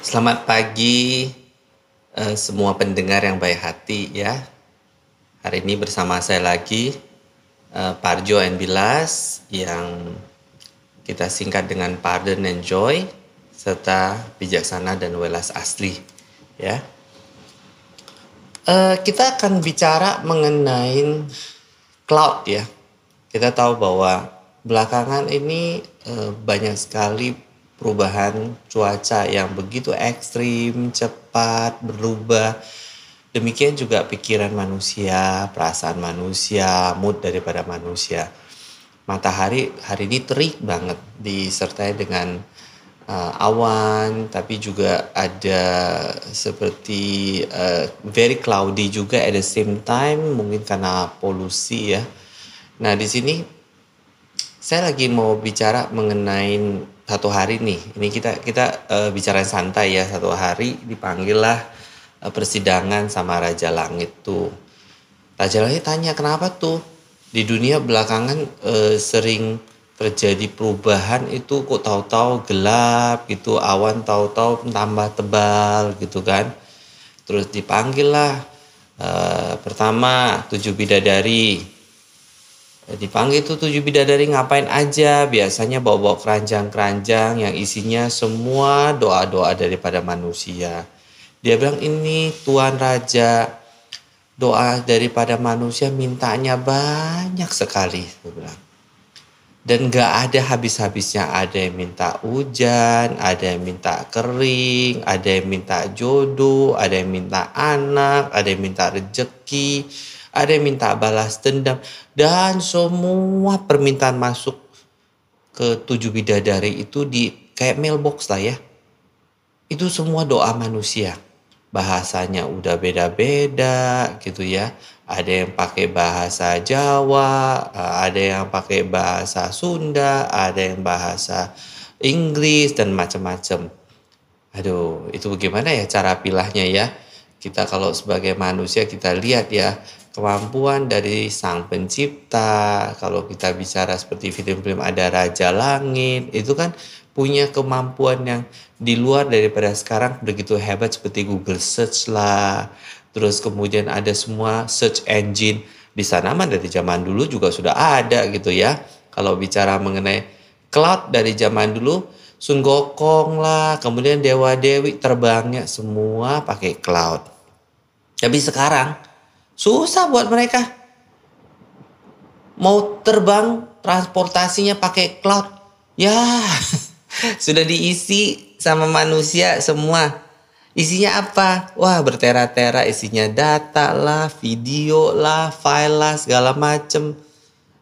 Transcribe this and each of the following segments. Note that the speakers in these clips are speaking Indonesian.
Selamat pagi uh, semua pendengar yang baik hati ya. Hari ini bersama saya lagi uh, Parjo and Bilas yang kita singkat dengan Pardon and Joy serta bijaksana dan welas asli ya. Uh, kita akan bicara mengenai cloud ya. Kita tahu bahwa belakangan ini uh, banyak sekali perubahan cuaca yang begitu ekstrim, cepat, berubah. Demikian juga pikiran manusia, perasaan manusia, mood daripada manusia. Matahari hari ini terik banget disertai dengan uh, awan, tapi juga ada seperti uh, very cloudy juga at the same time, mungkin karena polusi ya. Nah di sini saya lagi mau bicara mengenai satu hari nih. Ini kita kita uh, bicara santai ya. Satu hari dipanggillah uh, persidangan sama Raja Langit tuh. Raja Langit tanya kenapa tuh di dunia belakangan uh, sering terjadi perubahan itu? Kok tahu-tahu gelap gitu awan tahu-tahu tambah tebal gitu kan? Terus dipanggil lah uh, pertama tujuh bidadari dipanggil tuh tujuh bidadari ngapain aja? Biasanya bawa-bawa keranjang-keranjang yang isinya semua doa-doa daripada manusia. Dia bilang ini Tuan Raja doa daripada manusia mintanya banyak sekali dia bilang. Dan gak ada habis-habisnya. Ada yang minta hujan ada yang minta kering ada yang minta jodoh ada yang minta anak ada yang minta rejeki ada yang minta balas dendam, dan semua permintaan masuk ke tujuh bidadari itu di kayak mailbox lah ya. Itu semua doa manusia. Bahasanya udah beda-beda gitu ya. Ada yang pakai bahasa Jawa, ada yang pakai bahasa Sunda, ada yang bahasa Inggris dan macam-macam. Aduh, itu bagaimana ya cara pilahnya ya? Kita kalau sebagai manusia kita lihat ya, kemampuan dari sang pencipta. Kalau kita bicara seperti film-film ada Raja Langit itu kan punya kemampuan yang di luar daripada sekarang begitu hebat seperti Google Search lah. Terus kemudian ada semua search engine di sana mah dari zaman dulu juga sudah ada gitu ya. Kalau bicara mengenai cloud dari zaman dulu Sun Gokong lah kemudian Dewa Dewi terbangnya semua pakai cloud. Tapi sekarang Susah buat mereka. Mau terbang transportasinya pakai cloud. Ya, sudah diisi sama manusia semua. Isinya apa? Wah bertera-tera isinya data lah, video lah, file lah, segala macem.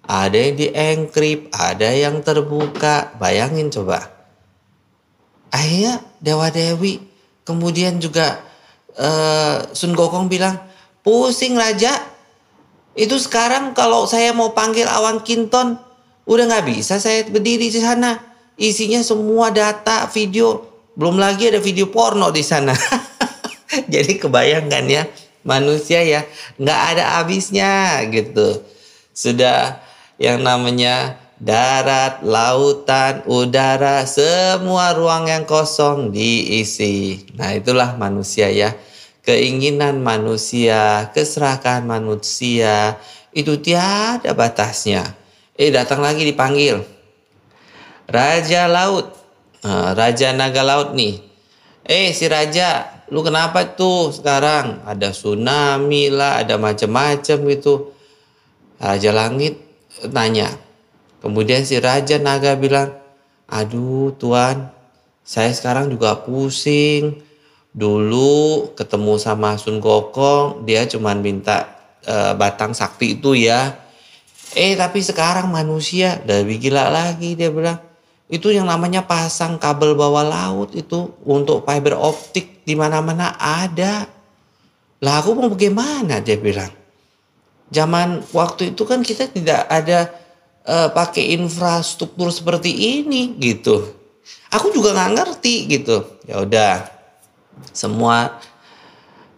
Ada yang di encrypt, ada yang terbuka. Bayangin coba. Akhirnya Dewa Dewi, kemudian juga uh, Sun Gokong bilang, Pusing Raja. Itu sekarang kalau saya mau panggil Awan Kinton, udah nggak bisa saya berdiri di sana. Isinya semua data, video. Belum lagi ada video porno di sana. Jadi kebayangkan ya, manusia ya nggak ada habisnya gitu. Sudah yang namanya darat, lautan, udara, semua ruang yang kosong diisi. Nah itulah manusia ya keinginan manusia, keserakahan manusia itu tiada batasnya. Eh datang lagi dipanggil. Raja Laut, nah, Raja Naga Laut nih. Eh si Raja, lu kenapa tuh sekarang? Ada tsunami lah, ada macam-macam gitu. Raja Langit tanya. Kemudian si Raja Naga bilang, aduh tuan, saya sekarang juga pusing dulu ketemu sama Sun Gokong dia cuma minta uh, batang sakti itu ya. Eh tapi sekarang manusia lebih gila lagi dia bilang. Itu yang namanya pasang kabel bawah laut itu untuk fiber optik di mana-mana ada. Lah aku mau bagaimana dia bilang. Zaman waktu itu kan kita tidak ada uh, pakai infrastruktur seperti ini gitu. Aku juga nggak ngerti gitu. Ya udah semua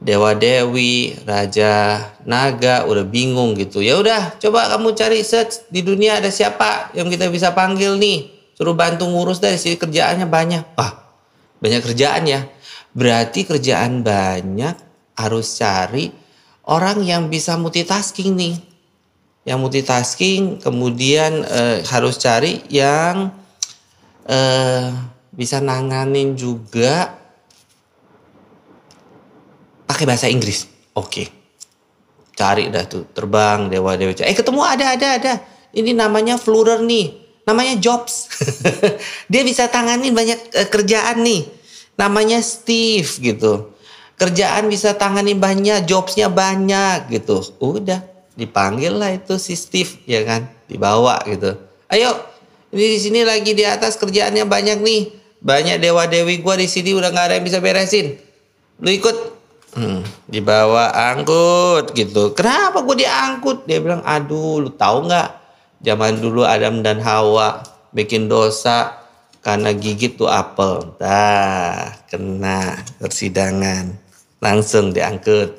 dewa dewi raja naga udah bingung gitu. Ya udah coba kamu cari search di dunia ada siapa yang kita bisa panggil nih. Suruh bantu ngurus dari sini kerjaannya banyak. Wah banyak kerjaan ya. Berarti kerjaan banyak harus cari orang yang bisa multitasking nih. Yang multitasking kemudian eh, harus cari yang eh, bisa nanganin juga pakai bahasa Inggris. Oke. Cari dah tuh terbang dewa dewa. Eh ketemu ada ada ada. Ini namanya Flurer nih. Namanya Jobs. Dia bisa tanganin banyak eh, kerjaan nih namanya Steve gitu. Kerjaan bisa tangani banyak, jobsnya banyak gitu. Udah dipanggil lah itu si Steve ya kan, dibawa gitu. Ayo, ini di sini lagi di atas kerjaannya banyak nih. Banyak dewa dewi gua di sini udah nggak ada yang bisa beresin. Lu ikut, hmm, dibawa angkut gitu. Kenapa gue diangkut? Dia bilang, aduh, lu tahu nggak? Zaman dulu Adam dan Hawa bikin dosa karena gigit tuh apel. Dah, kena persidangan. Langsung diangkut.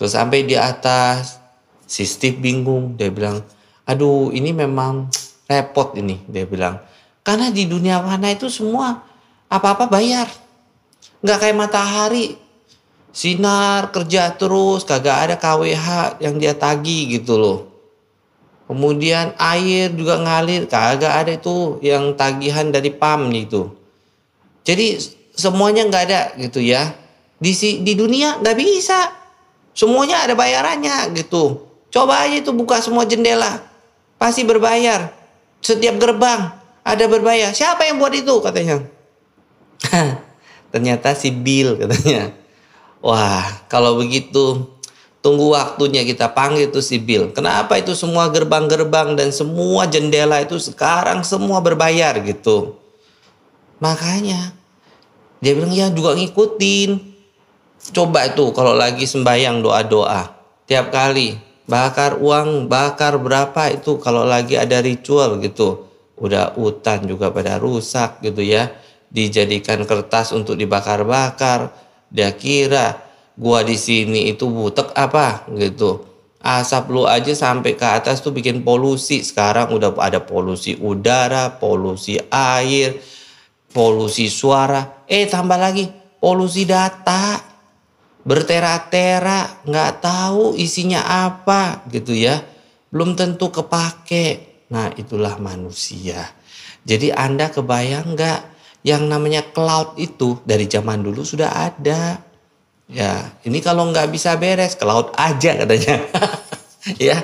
Terus sampai di atas, si Steve bingung. Dia bilang, aduh ini memang repot ini. Dia bilang, karena di dunia mana itu semua apa-apa bayar. Nggak kayak matahari. Sinar, kerja terus, kagak ada KWH yang dia tagi gitu loh. Kemudian air juga ngalir, kagak ada itu yang tagihan dari PAM itu. Jadi semuanya nggak ada gitu ya. Di di dunia nggak bisa. Semuanya ada bayarannya gitu. Coba aja itu buka semua jendela. Pasti berbayar. Setiap gerbang ada berbayar. Siapa yang buat itu katanya? Ternyata si Bill katanya. Wah, kalau begitu Tunggu waktunya kita panggil itu si Bill. Kenapa itu semua gerbang-gerbang dan semua jendela itu sekarang semua berbayar gitu. Makanya dia bilang ya juga ngikutin. Coba itu kalau lagi sembahyang doa-doa. Tiap kali bakar uang, bakar berapa itu kalau lagi ada ritual gitu. Udah hutan juga pada rusak gitu ya. Dijadikan kertas untuk dibakar-bakar. Dia kira gua di sini itu butek apa? Gitu. Asap lu aja sampai ke atas tuh bikin polusi. Sekarang udah ada polusi udara polusi air polusi suara. Eh tambah lagi polusi data. Bertera-tera nggak tahu isinya apa gitu ya. Belum tentu kepake. Nah itulah manusia. Jadi anda kebayang nggak yang namanya cloud itu dari zaman dulu sudah ada Ya, ini kalau nggak bisa beres laut aja katanya. ya,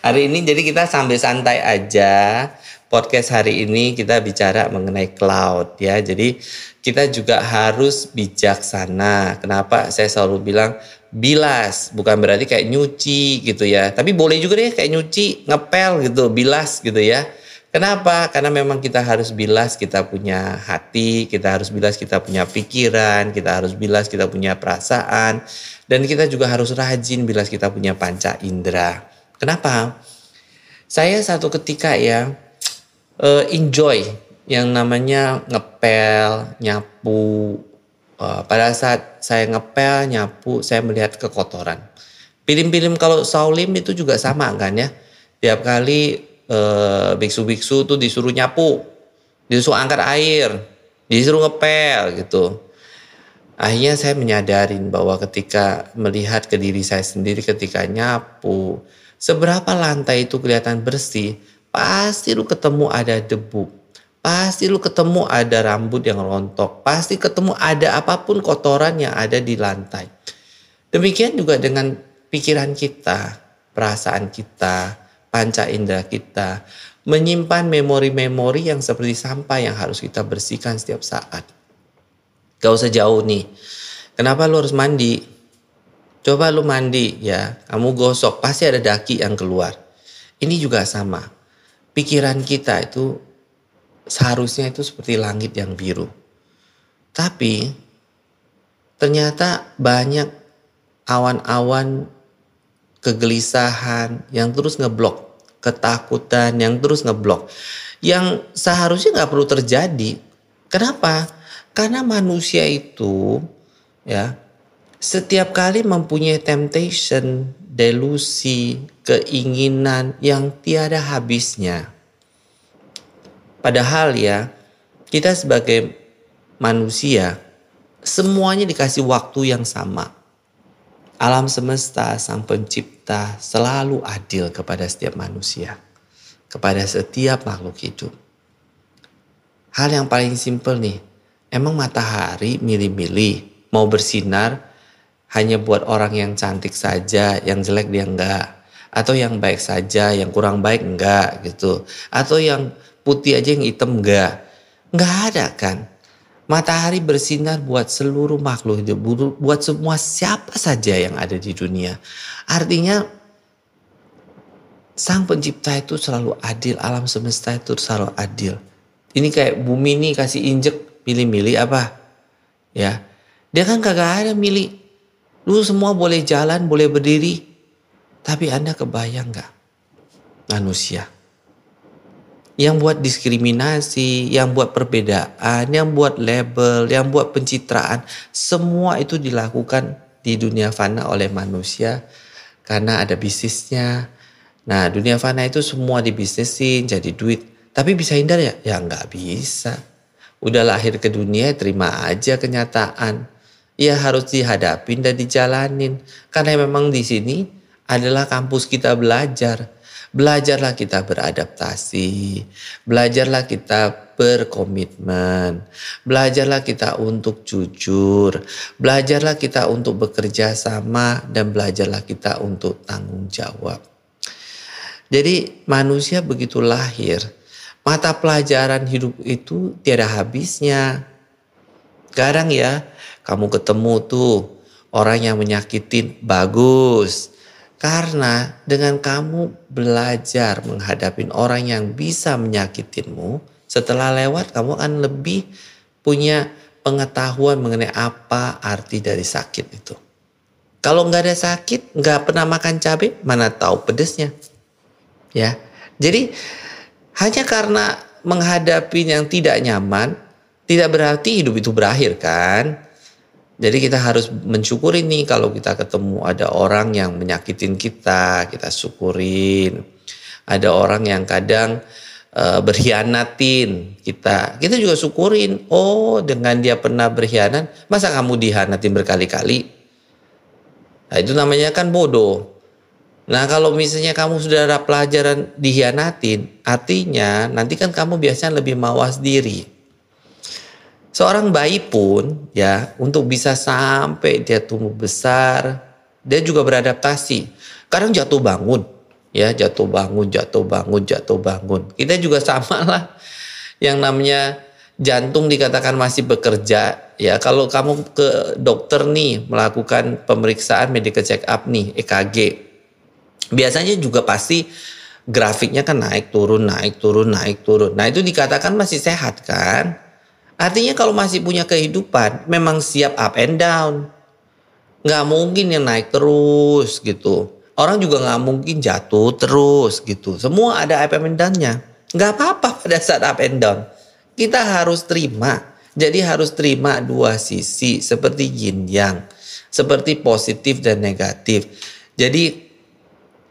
hari ini jadi kita sambil santai aja. Podcast hari ini kita bicara mengenai cloud ya. Jadi kita juga harus bijaksana. Kenapa saya selalu bilang bilas, bukan berarti kayak nyuci gitu ya. Tapi boleh juga deh kayak nyuci, ngepel gitu, bilas gitu ya. Kenapa? Karena memang kita harus bilas kita punya hati, kita harus bilas kita punya pikiran, kita harus bilas kita punya perasaan, dan kita juga harus rajin bilas kita punya panca indera. Kenapa? Saya satu ketika ya uh, enjoy yang namanya ngepel, nyapu. Uh, pada saat saya ngepel, nyapu, saya melihat kekotoran. Film-film kalau Saulim itu juga sama kan ya. Tiap kali Eh, biksu-biksu tuh disuruh nyapu, disuruh angkat air, disuruh ngepel gitu. Akhirnya saya menyadarin bahwa ketika melihat ke diri saya sendiri ketika nyapu, seberapa lantai itu kelihatan bersih, pasti lu ketemu ada debu. Pasti lu ketemu ada rambut yang rontok. Pasti ketemu ada apa pun kotoran yang ada di lantai. Demikian juga dengan pikiran kita, perasaan kita, panca indera kita, menyimpan memori-memori yang seperti sampah yang harus kita bersihkan setiap saat. Gak usah jauh nih. Kenapa lu harus mandi? Coba lu mandi ya, kamu gosok, pasti ada daki yang keluar. Ini juga sama. Pikiran kita itu seharusnya itu seperti langit yang biru. Tapi ternyata banyak awan-awan kegelisahan yang terus ngeblok, ketakutan yang terus ngeblok, yang seharusnya nggak perlu terjadi. Kenapa? Karena manusia itu ya setiap kali mempunyai temptation, delusi, keinginan yang tiada habisnya. Padahal ya kita sebagai manusia semuanya dikasih waktu yang sama. Alam semesta, sang pencipta selalu adil kepada setiap manusia, kepada setiap makhluk hidup. Hal yang paling simpel nih, emang matahari milih-milih mau bersinar hanya buat orang yang cantik saja, yang jelek dia enggak. Atau yang baik saja, yang kurang baik enggak gitu. Atau yang putih aja yang hitam enggak. Enggak ada kan. Matahari bersinar buat seluruh makhluk hidup, buat semua siapa saja yang ada di dunia. Artinya Sang pencipta itu selalu adil, alam semesta itu selalu adil. Ini kayak bumi ini kasih injek milih-milih apa? Ya. Dia kan kagak ada milih. Lu semua boleh jalan, boleh berdiri. Tapi Anda kebayang gak? Manusia yang buat diskriminasi, yang buat perbedaan, yang buat label, yang buat pencitraan, semua itu dilakukan di dunia fana oleh manusia karena ada bisnisnya. Nah, dunia fana itu semua dibisnisin jadi duit. Tapi bisa hindar ya? Ya nggak bisa. Udah lahir ke dunia, terima aja kenyataan. Ya harus dihadapin dan dijalanin. Karena memang di sini adalah kampus kita belajar Belajarlah kita beradaptasi, belajarlah kita berkomitmen, belajarlah kita untuk jujur, belajarlah kita untuk bekerja sama, dan belajarlah kita untuk tanggung jawab. Jadi, manusia begitu lahir, mata pelajaran hidup itu tiada habisnya. Kadang ya, kamu ketemu tuh orang yang menyakitin, bagus karena dengan kamu belajar menghadapi orang yang bisa menyakitinmu, setelah lewat kamu akan lebih punya pengetahuan mengenai apa arti dari sakit itu. Kalau nggak ada sakit, nggak pernah makan cabai, mana tahu pedesnya. Ya, jadi hanya karena menghadapi yang tidak nyaman, tidak berarti hidup itu berakhir kan? Jadi kita harus mensyukuri nih kalau kita ketemu ada orang yang menyakitin kita, kita syukurin. Ada orang yang kadang uh, berkhianatin kita, kita juga syukurin. Oh, dengan dia pernah berkhianat, masa kamu dihianatin berkali-kali? Nah, itu namanya kan bodoh. Nah, kalau misalnya kamu sudah ada pelajaran dihianatin, artinya nanti kan kamu biasanya lebih mawas diri. Seorang bayi pun ya untuk bisa sampai dia tumbuh besar, dia juga beradaptasi. Kadang jatuh bangun, ya jatuh bangun, jatuh bangun, jatuh bangun. Kita juga sama lah. Yang namanya jantung dikatakan masih bekerja. Ya kalau kamu ke dokter nih melakukan pemeriksaan medical check up nih EKG, biasanya juga pasti grafiknya kan naik turun naik turun naik turun. Nah itu dikatakan masih sehat kan? Artinya kalau masih punya kehidupan, memang siap up and down. Nggak mungkin yang naik terus gitu. Orang juga nggak mungkin jatuh terus gitu. Semua ada up and down-nya. Nggak apa-apa pada saat up and down. Kita harus terima. Jadi harus terima dua sisi seperti yin yang. Seperti positif dan negatif. Jadi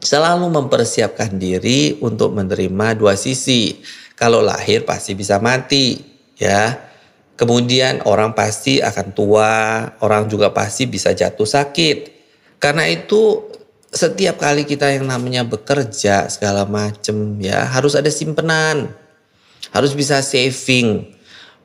selalu mempersiapkan diri untuk menerima dua sisi. Kalau lahir pasti bisa mati, ya. Kemudian orang pasti akan tua, orang juga pasti bisa jatuh sakit. Karena itu setiap kali kita yang namanya bekerja segala macem ya harus ada simpenan. Harus bisa saving.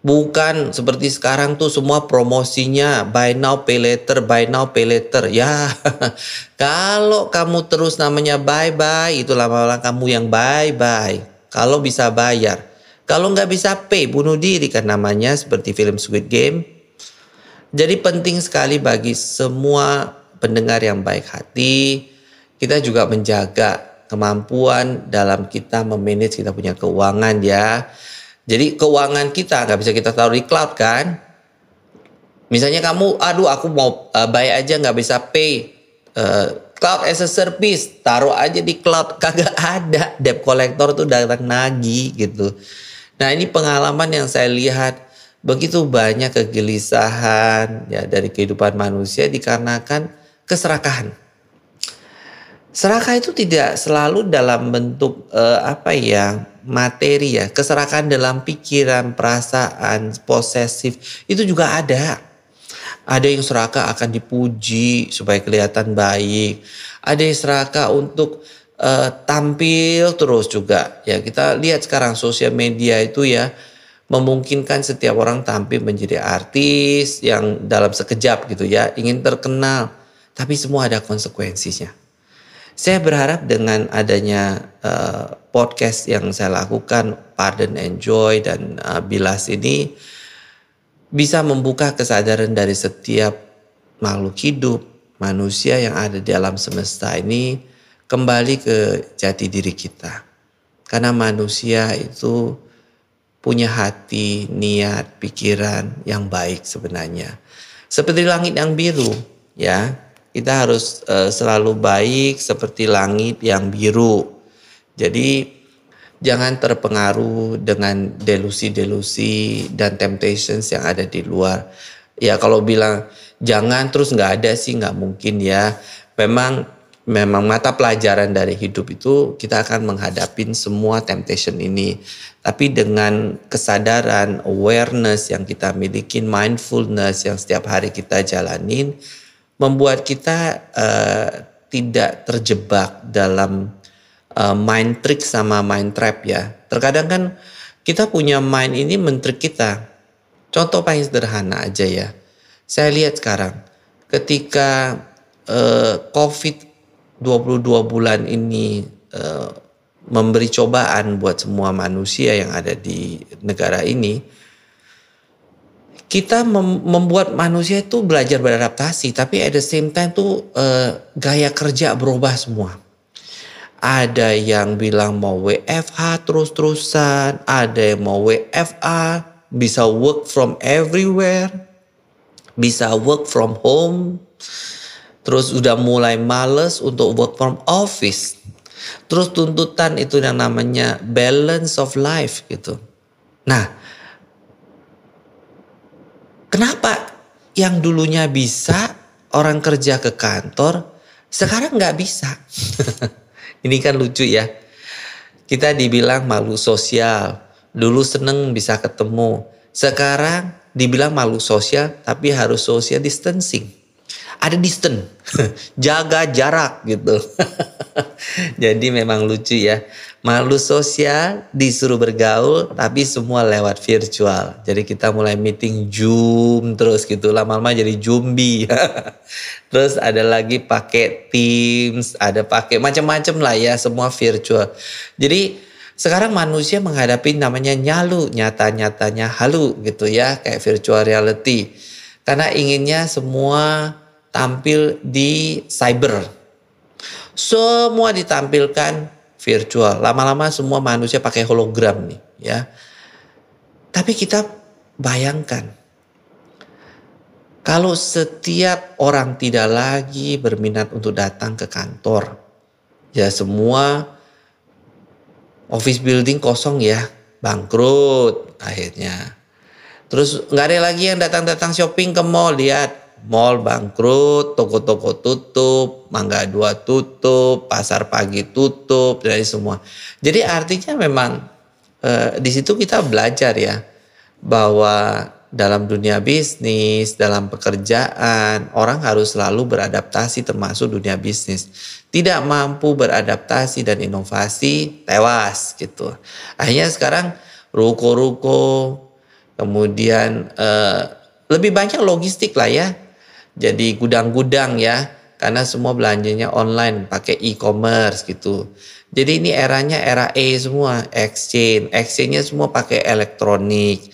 Bukan seperti sekarang tuh semua promosinya buy now pay later, buy now pay later. Ya, kalau kamu terus namanya bye bye itu lama-lama kamu yang bye bye. Kalau bisa bayar. Kalau nggak bisa pay, bunuh diri kan namanya seperti film Squid Game. Jadi penting sekali bagi semua pendengar yang baik hati, kita juga menjaga kemampuan dalam kita memanage kita punya keuangan ya. Jadi keuangan kita nggak bisa kita taruh di cloud kan. Misalnya kamu, aduh aku mau uh, bayar aja nggak bisa pay. Uh, cloud as a service, taruh aja di cloud. Kagak ada debt collector tuh datang nagi gitu. Nah ini pengalaman yang saya lihat begitu banyak kegelisahan ya dari kehidupan manusia dikarenakan keserakahan. Serakah itu tidak selalu dalam bentuk eh, apa ya materi ya, keserakahan dalam pikiran, perasaan, posesif itu juga ada. Ada yang serakah akan dipuji supaya kelihatan baik. Ada yang serakah untuk uh, tampil terus juga. Ya kita lihat sekarang sosial media itu ya memungkinkan setiap orang tampil menjadi artis yang dalam sekejap gitu ya, ingin terkenal. Tapi semua ada konsekuensinya. Saya berharap dengan adanya uh, podcast yang saya lakukan, Pardon Enjoy dan uh, Bilas ini bisa membuka kesadaran dari setiap makhluk hidup, manusia yang ada di alam semesta ini kembali ke jati diri kita. Karena manusia itu punya hati, niat, pikiran yang baik sebenarnya. Seperti langit yang biru, ya. Kita harus uh, selalu baik seperti langit yang biru. Jadi jangan terpengaruh dengan delusi-delusi dan temptations yang ada di luar. Ya kalau bilang jangan terus nggak ada sih nggak mungkin ya. Memang memang mata pelajaran dari hidup itu kita akan menghadapi semua temptation ini. Tapi dengan kesadaran, awareness yang kita miliki, mindfulness yang setiap hari kita jalanin, membuat kita uh, tidak terjebak dalam uh, mind trick sama mind trap ya. Terkadang kan kita punya mind ini mentrik kita. Contoh paling sederhana aja ya. Saya lihat sekarang ketika uh, COVID 22 bulan ini uh, memberi cobaan buat semua manusia yang ada di negara ini, kita mem membuat manusia itu belajar beradaptasi, tapi at the same time tuh uh, gaya kerja berubah semua. Ada yang bilang mau WFH terus-terusan, ada yang mau WFA, bisa work from everywhere, bisa work from home. Terus udah mulai males untuk work from office. Terus tuntutan itu yang namanya balance of life gitu. Nah, kenapa yang dulunya bisa orang kerja ke kantor sekarang nggak bisa? Ini kan lucu ya. Kita dibilang malu sosial. Dulu seneng bisa ketemu. Sekarang dibilang malu sosial tapi harus social distancing. Ada distance. Jaga jarak gitu. Jadi memang lucu ya. Malu sosial disuruh bergaul tapi semua lewat virtual. Jadi kita mulai meeting Zoom terus gitu lama-lama jadi Jumbi. terus ada lagi pakai Teams, ada pakai macam-macam lah ya semua virtual. Jadi sekarang manusia menghadapi namanya nyalu, nyata-nyatanya halu gitu ya kayak virtual reality. Karena inginnya semua tampil di cyber. Semua ditampilkan virtual. Lama-lama semua manusia pakai hologram nih, ya. Tapi kita bayangkan kalau setiap orang tidak lagi berminat untuk datang ke kantor, ya semua office building kosong ya, bangkrut akhirnya. Terus nggak ada lagi yang datang-datang shopping ke mall, lihat mall bangkrut, toko-toko tutup, Mangga Dua tutup, pasar pagi tutup, dari semua. Jadi artinya memang eh, di situ kita belajar ya bahwa dalam dunia bisnis, dalam pekerjaan, orang harus selalu beradaptasi termasuk dunia bisnis. Tidak mampu beradaptasi dan inovasi, tewas gitu. Akhirnya sekarang ruko-ruko, kemudian eh, lebih banyak logistik lah ya jadi gudang-gudang ya karena semua belanjanya online pakai e-commerce gitu. Jadi ini eranya era E semua, exchange. Exchange-nya semua pakai elektronik.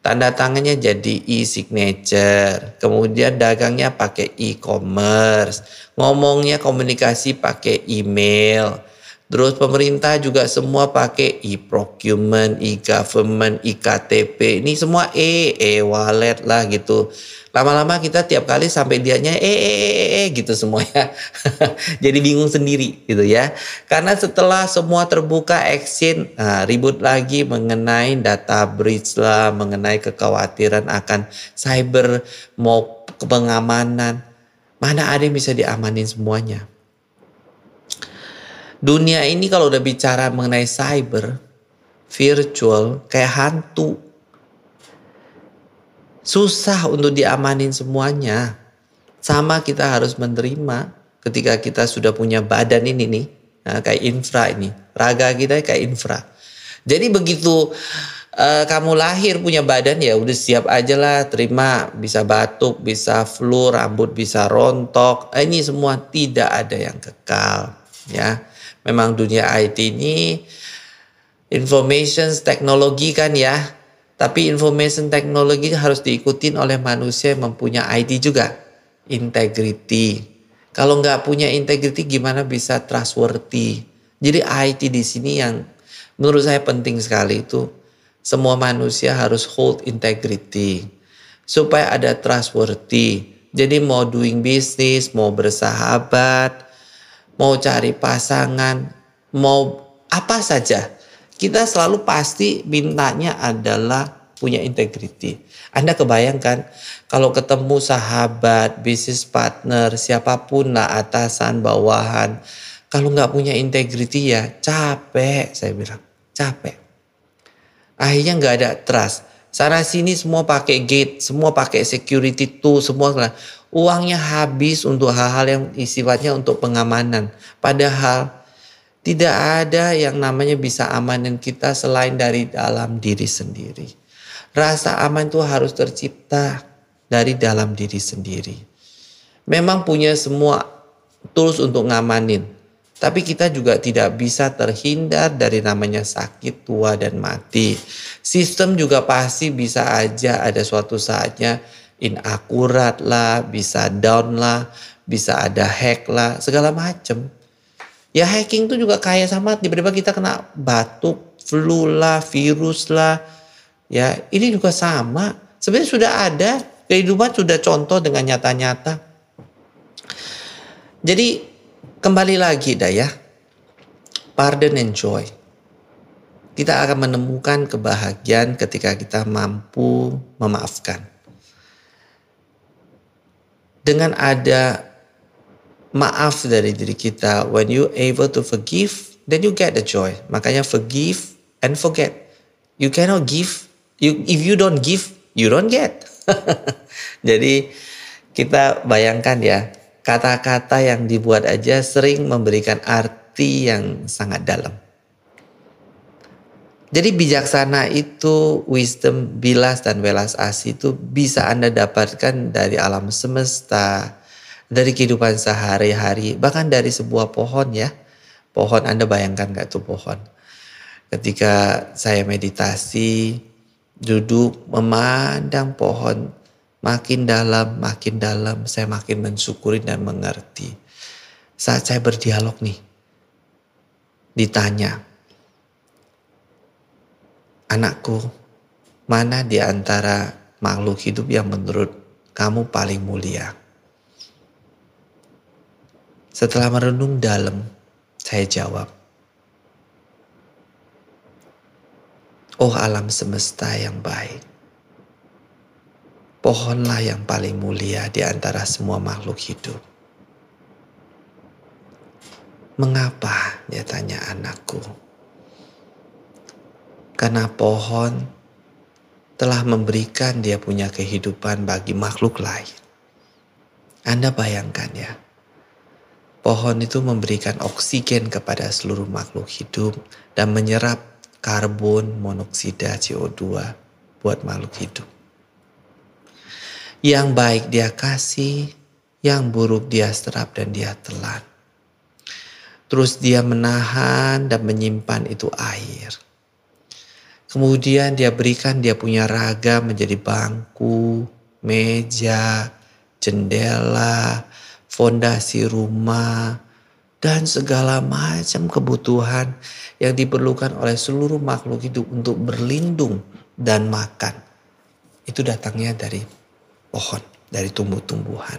Tanda tangannya jadi e-signature. Kemudian dagangnya pakai e-commerce. Ngomongnya komunikasi pakai email. Terus pemerintah juga semua pakai e-procurement, e-government, e-KTP. Ini semua E, e-wallet lah gitu. Lama-lama kita tiap kali sampai dianya eh eh eh, eh, eh gitu semua ya. Jadi bingung sendiri gitu ya. Karena setelah semua terbuka exchange nah, ribut lagi mengenai data breach lah, mengenai kekhawatiran akan cyber mau pengamanan. Mana ada yang bisa diamanin semuanya. Dunia ini kalau udah bicara mengenai cyber, virtual, kayak hantu Susah untuk diamanin semuanya. Sama kita harus menerima ketika kita sudah punya badan ini nih. Nah, kayak infra ini. Raga kita kayak infra. Jadi begitu uh, kamu lahir punya badan ya udah siap aja lah terima bisa batuk bisa flu rambut bisa rontok eh, ini semua tidak ada yang kekal ya memang dunia IT ini information teknologi kan ya tapi information technology harus diikutin oleh manusia yang mempunyai ID juga. Integrity. Kalau nggak punya integrity gimana bisa trustworthy? Jadi IT di sini yang menurut saya penting sekali itu semua manusia harus hold integrity supaya ada trustworthy. Jadi mau doing business, mau bersahabat, mau cari pasangan, mau apa saja kita selalu pasti mintanya adalah punya integriti. Anda kebayangkan kalau ketemu sahabat, bisnis partner, siapa pun lah atasan, bawahan, kalau nggak punya integriti ya capek, saya bilang capek. Akhirnya nggak ada trust. Sana sini semua pakai gate, semua pakai security tool, semua uangnya habis untuk hal-hal yang sifatnya untuk pengamanan. Padahal tidak ada yang namanya bisa amanin kita selain dari dalam diri sendiri. Rasa aman itu harus tercipta dari dalam diri sendiri. Memang punya semua tools untuk ngamanin. Tapi kita juga tidak bisa terhindar dari namanya sakit, tua, dan mati. Sistem juga pasti bisa aja ada suatu saatnya inakurat lah, bisa down lah, bisa ada hack lah, segala macam. Ya hacking itu juga kaya sama tiba-tiba kita kena batuk, flu lah, virus lah. Ya ini juga sama. Sebenarnya sudah ada kehidupan sudah contoh dengan nyata-nyata. Jadi kembali lagi dah ya. Pardon and joy. Kita akan menemukan kebahagiaan ketika kita mampu memaafkan. Dengan ada maaf dari diri kita. When you able to forgive, then you get the joy. Makanya forgive and forget. You cannot give. You if you don't give, you don't get. Jadi kita bayangkan ya, kata-kata yang dibuat aja sering memberikan arti yang sangat dalam. Jadi bijaksana itu wisdom bilas dan welas asih itu bisa Anda dapatkan dari alam semesta, dari kehidupan sehari-hari, bahkan dari sebuah pohon ya. Pohon Anda bayangkan gak tuh pohon. Ketika saya meditasi, duduk memandang pohon, makin dalam, makin dalam, saya makin mensyukuri dan mengerti. Saat saya berdialog nih, ditanya, anakku, mana di antara makhluk hidup yang menurut kamu paling mulia? Setelah merenung dalam, saya jawab, Oh alam semesta yang baik, pohonlah yang paling mulia di antara semua makhluk hidup. Mengapa? Dia tanya anakku. Karena pohon telah memberikan dia punya kehidupan bagi makhluk lain. Anda bayangkan ya, Pohon itu memberikan oksigen kepada seluruh makhluk hidup dan menyerap karbon monoksida CO2 buat makhluk hidup. Yang baik dia kasih, yang buruk dia serap dan dia telan. Terus dia menahan dan menyimpan itu air. Kemudian dia berikan dia punya raga menjadi bangku, meja, jendela, fondasi rumah, dan segala macam kebutuhan yang diperlukan oleh seluruh makhluk hidup untuk berlindung dan makan. Itu datangnya dari pohon, dari tumbuh-tumbuhan.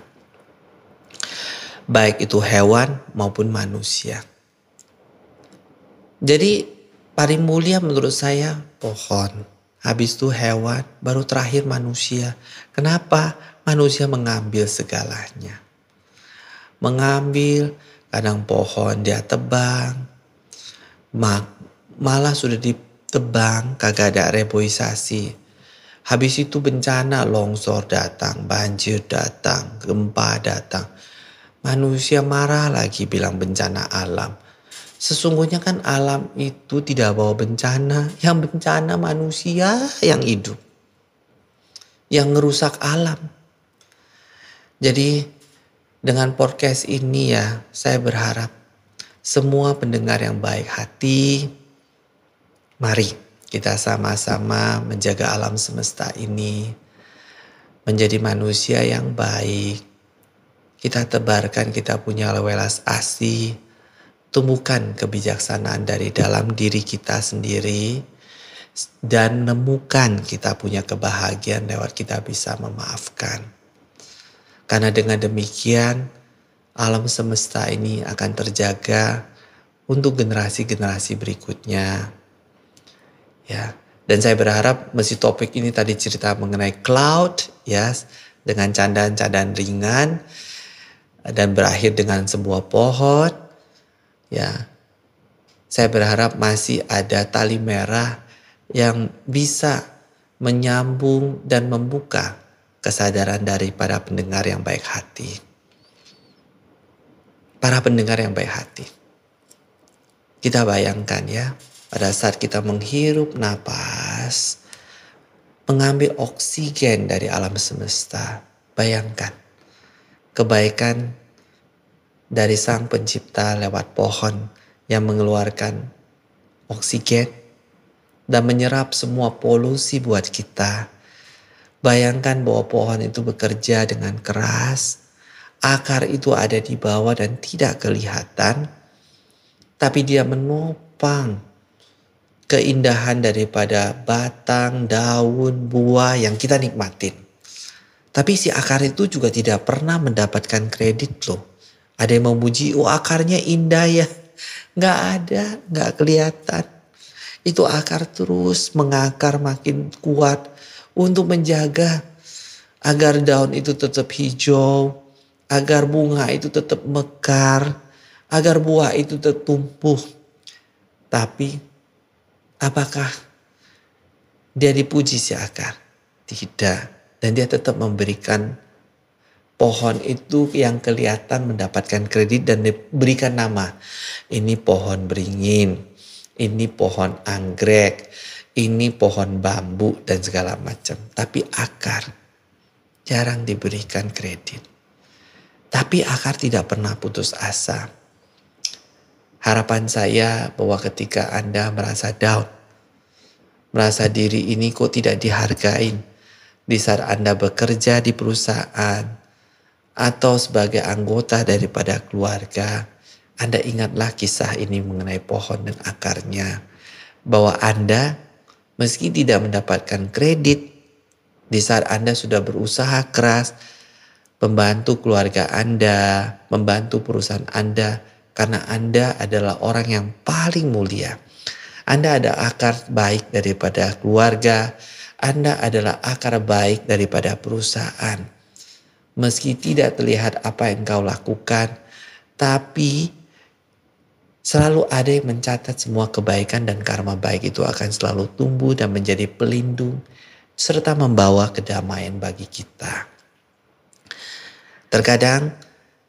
Baik itu hewan maupun manusia. Jadi paling mulia menurut saya pohon. Habis itu hewan, baru terakhir manusia. Kenapa? Manusia mengambil segalanya mengambil, kadang pohon dia tebang, malah sudah ditebang, kagak ada reboisasi. Habis itu bencana longsor datang, banjir datang, gempa datang. Manusia marah lagi bilang bencana alam. Sesungguhnya kan alam itu tidak bawa bencana. Yang bencana manusia yang hidup. Yang ngerusak alam. Jadi dengan podcast ini ya saya berharap semua pendengar yang baik hati. Mari kita sama-sama menjaga alam semesta ini. Menjadi manusia yang baik. Kita tebarkan kita punya welas asih. Tumbuhkan kebijaksanaan dari dalam diri kita sendiri. Dan nemukan kita punya kebahagiaan lewat kita bisa memaafkan karena dengan demikian alam semesta ini akan terjaga untuk generasi-generasi berikutnya. Ya. Dan saya berharap meski topik ini tadi cerita mengenai cloud ya dengan candaan-candaan ringan dan berakhir dengan sebuah pohon ya. Saya berharap masih ada tali merah yang bisa menyambung dan membuka kesadaran daripada pendengar yang baik hati. Para pendengar yang baik hati. Kita bayangkan ya, pada saat kita menghirup napas, mengambil oksigen dari alam semesta. Bayangkan, kebaikan dari sang pencipta lewat pohon yang mengeluarkan oksigen dan menyerap semua polusi buat kita Bayangkan bahwa pohon itu bekerja dengan keras, akar itu ada di bawah dan tidak kelihatan, tapi dia menopang keindahan daripada batang, daun, buah yang kita nikmatin. Tapi si akar itu juga tidak pernah mendapatkan kredit loh. Ada yang memuji, oh akarnya indah ya. Nggak ada, nggak kelihatan. Itu akar terus mengakar makin kuat untuk menjaga agar daun itu tetap hijau, agar bunga itu tetap mekar, agar buah itu tetap tumbuh. Tapi apakah dia dipuji si akar? Tidak. Dan dia tetap memberikan pohon itu yang kelihatan mendapatkan kredit dan diberikan nama. Ini pohon beringin, ini pohon anggrek, ini pohon bambu dan segala macam. Tapi akar jarang diberikan kredit. Tapi akar tidak pernah putus asa. Harapan saya bahwa ketika Anda merasa down, merasa diri ini kok tidak dihargain di saat Anda bekerja di perusahaan atau sebagai anggota daripada keluarga, Anda ingatlah kisah ini mengenai pohon dan akarnya bahwa Anda meski tidak mendapatkan kredit di saat Anda sudah berusaha keras membantu keluarga Anda, membantu perusahaan Anda karena Anda adalah orang yang paling mulia. Anda ada akar baik daripada keluarga, Anda adalah akar baik daripada perusahaan. Meski tidak terlihat apa yang kau lakukan, tapi Selalu ada yang mencatat semua kebaikan dan karma baik itu akan selalu tumbuh dan menjadi pelindung serta membawa kedamaian bagi kita. Terkadang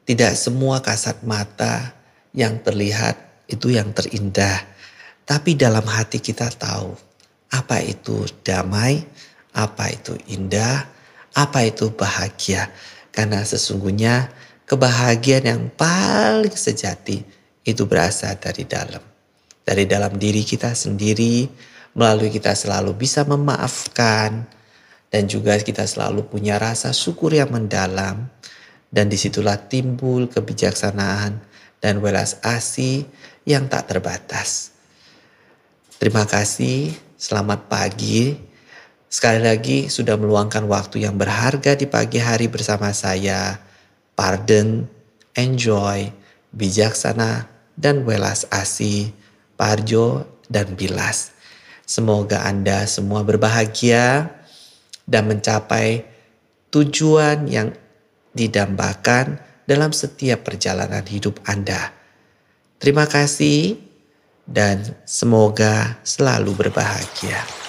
tidak semua kasat mata yang terlihat itu yang terindah. Tapi dalam hati kita tahu apa itu damai, apa itu indah, apa itu bahagia. Karena sesungguhnya kebahagiaan yang paling sejati itu berasal dari dalam. Dari dalam diri kita sendiri, melalui kita selalu bisa memaafkan, dan juga kita selalu punya rasa syukur yang mendalam, dan di situlah timbul kebijaksanaan dan welas asih yang tak terbatas. Terima kasih, selamat pagi. Sekali lagi sudah meluangkan waktu yang berharga di pagi hari bersama saya. Pardon, enjoy, bijaksana, dan welas asih, Parjo dan Bilas. Semoga Anda semua berbahagia dan mencapai tujuan yang didambakan dalam setiap perjalanan hidup Anda. Terima kasih dan semoga selalu berbahagia.